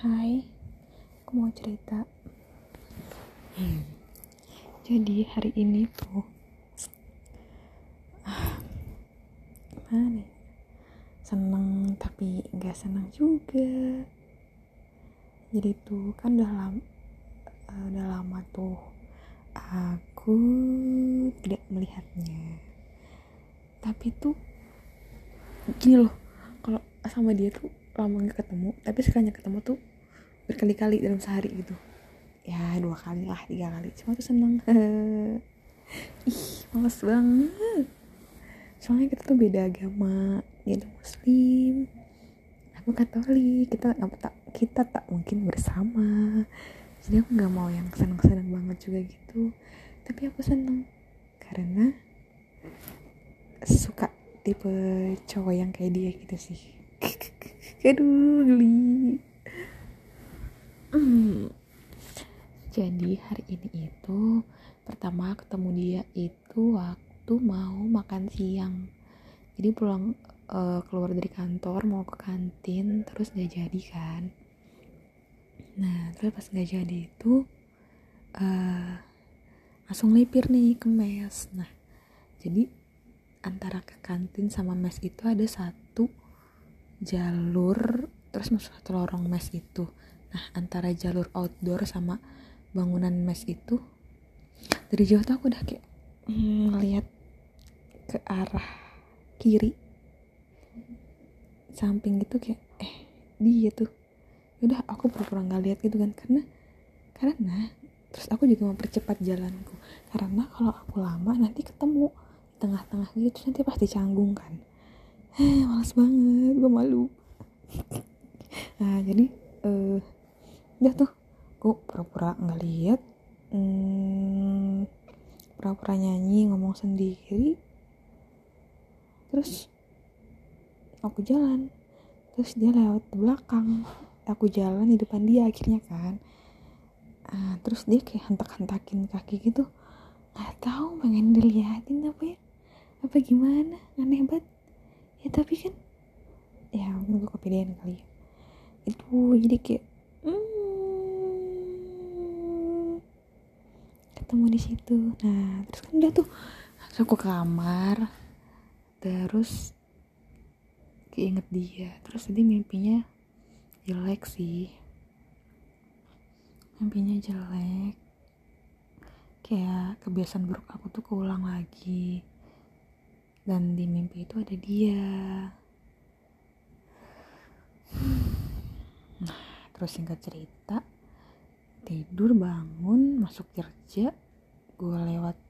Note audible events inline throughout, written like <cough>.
Hai, aku mau cerita. Jadi hari ini tuh, ah? Seneng tapi nggak seneng juga. Jadi tuh kan udah lama, udah lama tuh aku tidak melihatnya. Tapi tuh gini loh, kalau sama dia tuh lama nggak ketemu, tapi sekalinya ketemu tuh berkali-kali dalam sehari gitu. Ya dua kali lah tiga kali. Cuma tuh seneng. <laughs> Ih males banget. Soalnya kita tuh beda agama dia tuh muslim. Aku katolik kita tak kita tak mungkin bersama. Jadi aku nggak mau yang seneng-seneng banget juga gitu. Tapi aku seneng karena suka tipe cowok yang kayak dia gitu sih. <laughs> Aduh geli. <clears throat> Jadi hari ini itu pertama ketemu dia itu waktu mau makan siang. Jadi pulang eh, keluar dari kantor mau ke kantin terus gak jadi kan. Nah terus pas gak jadi itu eh, langsung lipir nih ke mes. Nah jadi antara ke kantin sama mes itu ada satu jalur terus masuk satu lorong mes itu. Nah antara jalur outdoor sama bangunan mes itu dari jauh tuh aku udah kayak ngeliat ke arah kiri. Samping gitu kayak eh dia tuh. Udah aku pura-pura nggak lihat gitu kan karena karena terus aku juga mempercepat jalanku. Karena kalau aku lama nanti ketemu tengah-tengah gitu nanti pasti canggung kan. <sighs> Eh malas banget gue malu nah jadi eh udah tuh aku pura-pura nggak lihat hmm, pura-pura nyanyi ngomong sendiri. Terus aku jalan. Terus dia lewat belakang aku jalan di depan dia akhirnya kan. Ah, terus dia kayak hentak-hentakin kaki gitu. Nggak tahu pengen diliatin apa ya? Apa gimana? Aneh banget. Ya tapi kan ya mungkin gue kepedean kali ya itu jadi kayak hmm, ketemu di situ. Nah terus kan udah tuh aku ke kamar terus keinget dia. Terus tadi mimpinya jelek sih. Mimpinya jelek. Kayak kebiasaan buruk aku tuh keulang lagi. Dan di mimpi itu ada dia terus singkat cerita tidur bangun masuk kerja gue lewat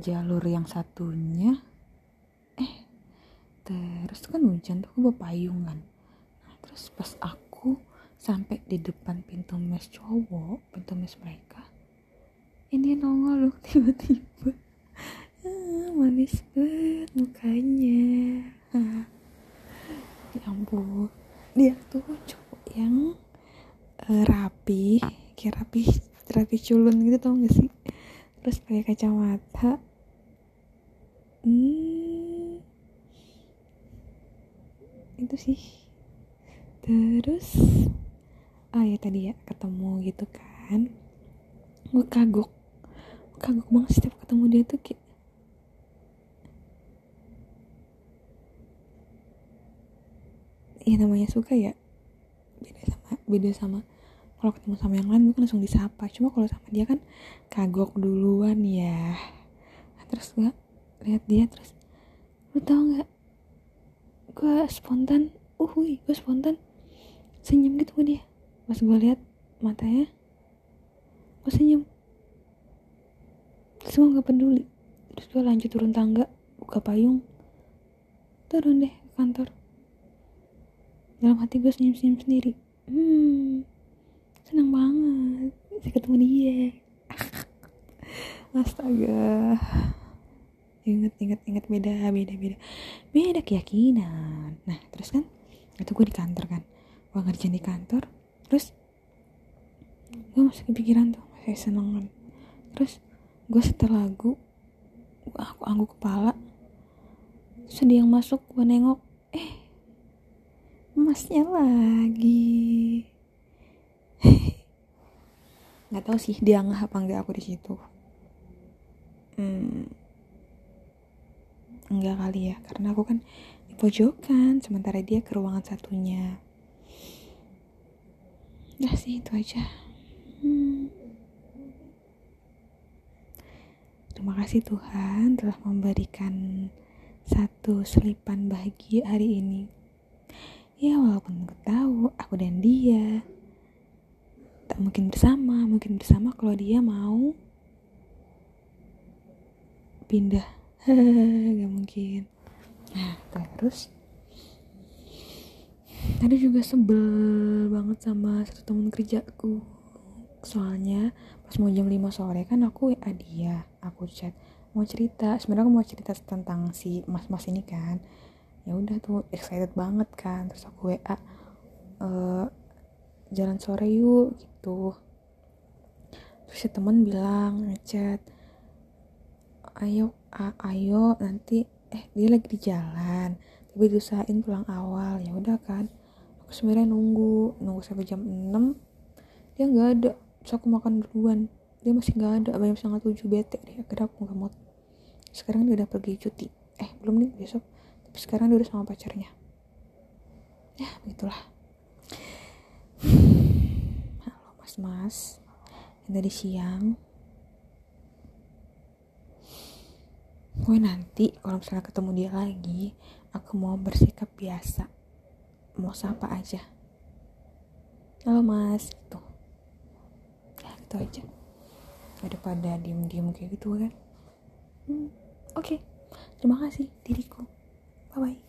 jalur yang satunya. Eh terus kan hujan tuh gue bawa payung kan. Nah, terus pas aku sampai di depan pintu mes cowok pintu mes mereka ini nongol loh <laughs> tiba-tiba. Ah, manis banget mukanya. <laughs> Ya ampun dia tuh cowok yang eh, rapi kayak rapi rapi culun gitu tau gak sih? Terus pakai kacamata. Hmm, itu sih. Terus ah ya tadi ya ketemu gitu kan. Gue kagok. Kagok banget setiap ketemu dia tuh kayak ya namanya suka ya beda sama beda sama kalau ketemu sama yang lain kan langsung disapa. Cuma kalau sama dia kan kagok duluan ya. Nah, terus gue lihat dia terus lu tau nggak? Gue spontan. Uh gue spontan. Senyum gitu ke dia. Pas gue lihat matanya gue senyum. Gue nggak peduli. Terus gue lanjut turun tangga buka payung. Turun deh ke kantor dalam hati gue senyum-senyum sendiri. Hmm senang banget bisa ketemu dia. <laughs> Astaga. Inget inget inget beda beda beda. Beda keyakinan. Nah terus kan itu gue di kantor kan. Gue ngerjain di kantor terus gue masih kepikiran tuh masih seneng kan terus gue setel lagu aku angguk kepala. Ada yang masuk gue nengok eh mas masnya lagi. <laughs> Nggak tahu sih dia nggak apa enggak aku di situ. Hmm, enggak kali ya karena aku kan di pojokan sementara dia ke ruangan satunya. Ya sih itu aja. Hmm. terima kasih Tuhan telah memberikan satu selipan bahagia hari ini ya walaupun aku tahu aku dan dia. Tak mungkin bersama mungkin bersama kalau dia mau. Pindah. <laughs> Gak mungkin. Nah terus? Tadi juga sebel banget sama satu temen kerjaku. Soalnya pas mau jam 5 sore kan aku WA dia aku chat. Mau cerita sebenarnya aku mau cerita tentang si mas-mas ini kan ya udah tuh excited banget kan. Terus aku WA e, jalan sore yuk gitu. Terus si temen bilang ngechat ayo ayo nanti eh dia lagi di jalan tapi diusahain pulang awal. Ya udah kan aku sebenarnya nunggu nunggu sampai jam 6 dia nggak ada. Terus aku makan duluan dia masih nggak ada. Banyak sangat tujuh bete deh akhirnya aku nggak mau. Sekarang dia udah pergi cuti. Eh belum nih besok sekarang dia udah sama pacarnya. Ya begitulah. Mas yang tadi siang. Gue nanti kalau misalnya ketemu dia lagi aku mau bersikap biasa. Mau sapa aja. Halo mas. Gitu. Ya gitu aja. Daripada diem-diem kayak gitu kan. Hmm, oke. Okay. terima kasih diriku bye bye